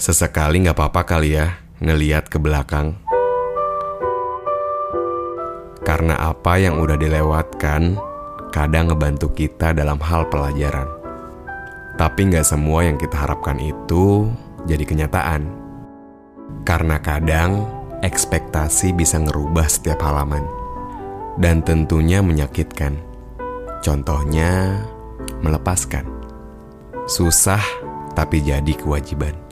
Sesekali nggak apa-apa kali ya ngeliat ke belakang. Karena apa yang udah dilewatkan kadang ngebantu kita dalam hal pelajaran. Tapi nggak semua yang kita harapkan itu jadi kenyataan. Karena kadang ekspektasi bisa ngerubah setiap halaman. Dan tentunya menyakitkan. Contohnya, melepaskan. Susah, tapi jadi kewajiban.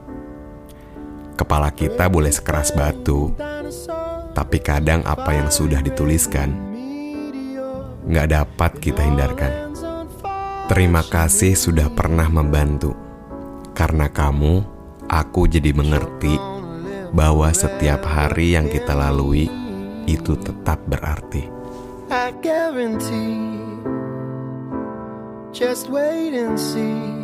Kepala kita boleh sekeras batu, tapi kadang apa yang sudah dituliskan nggak dapat kita hindarkan. Terima kasih sudah pernah membantu. Karena kamu, aku jadi mengerti bahwa setiap hari yang kita lalui itu tetap berarti. I guarantee. Just wait and see.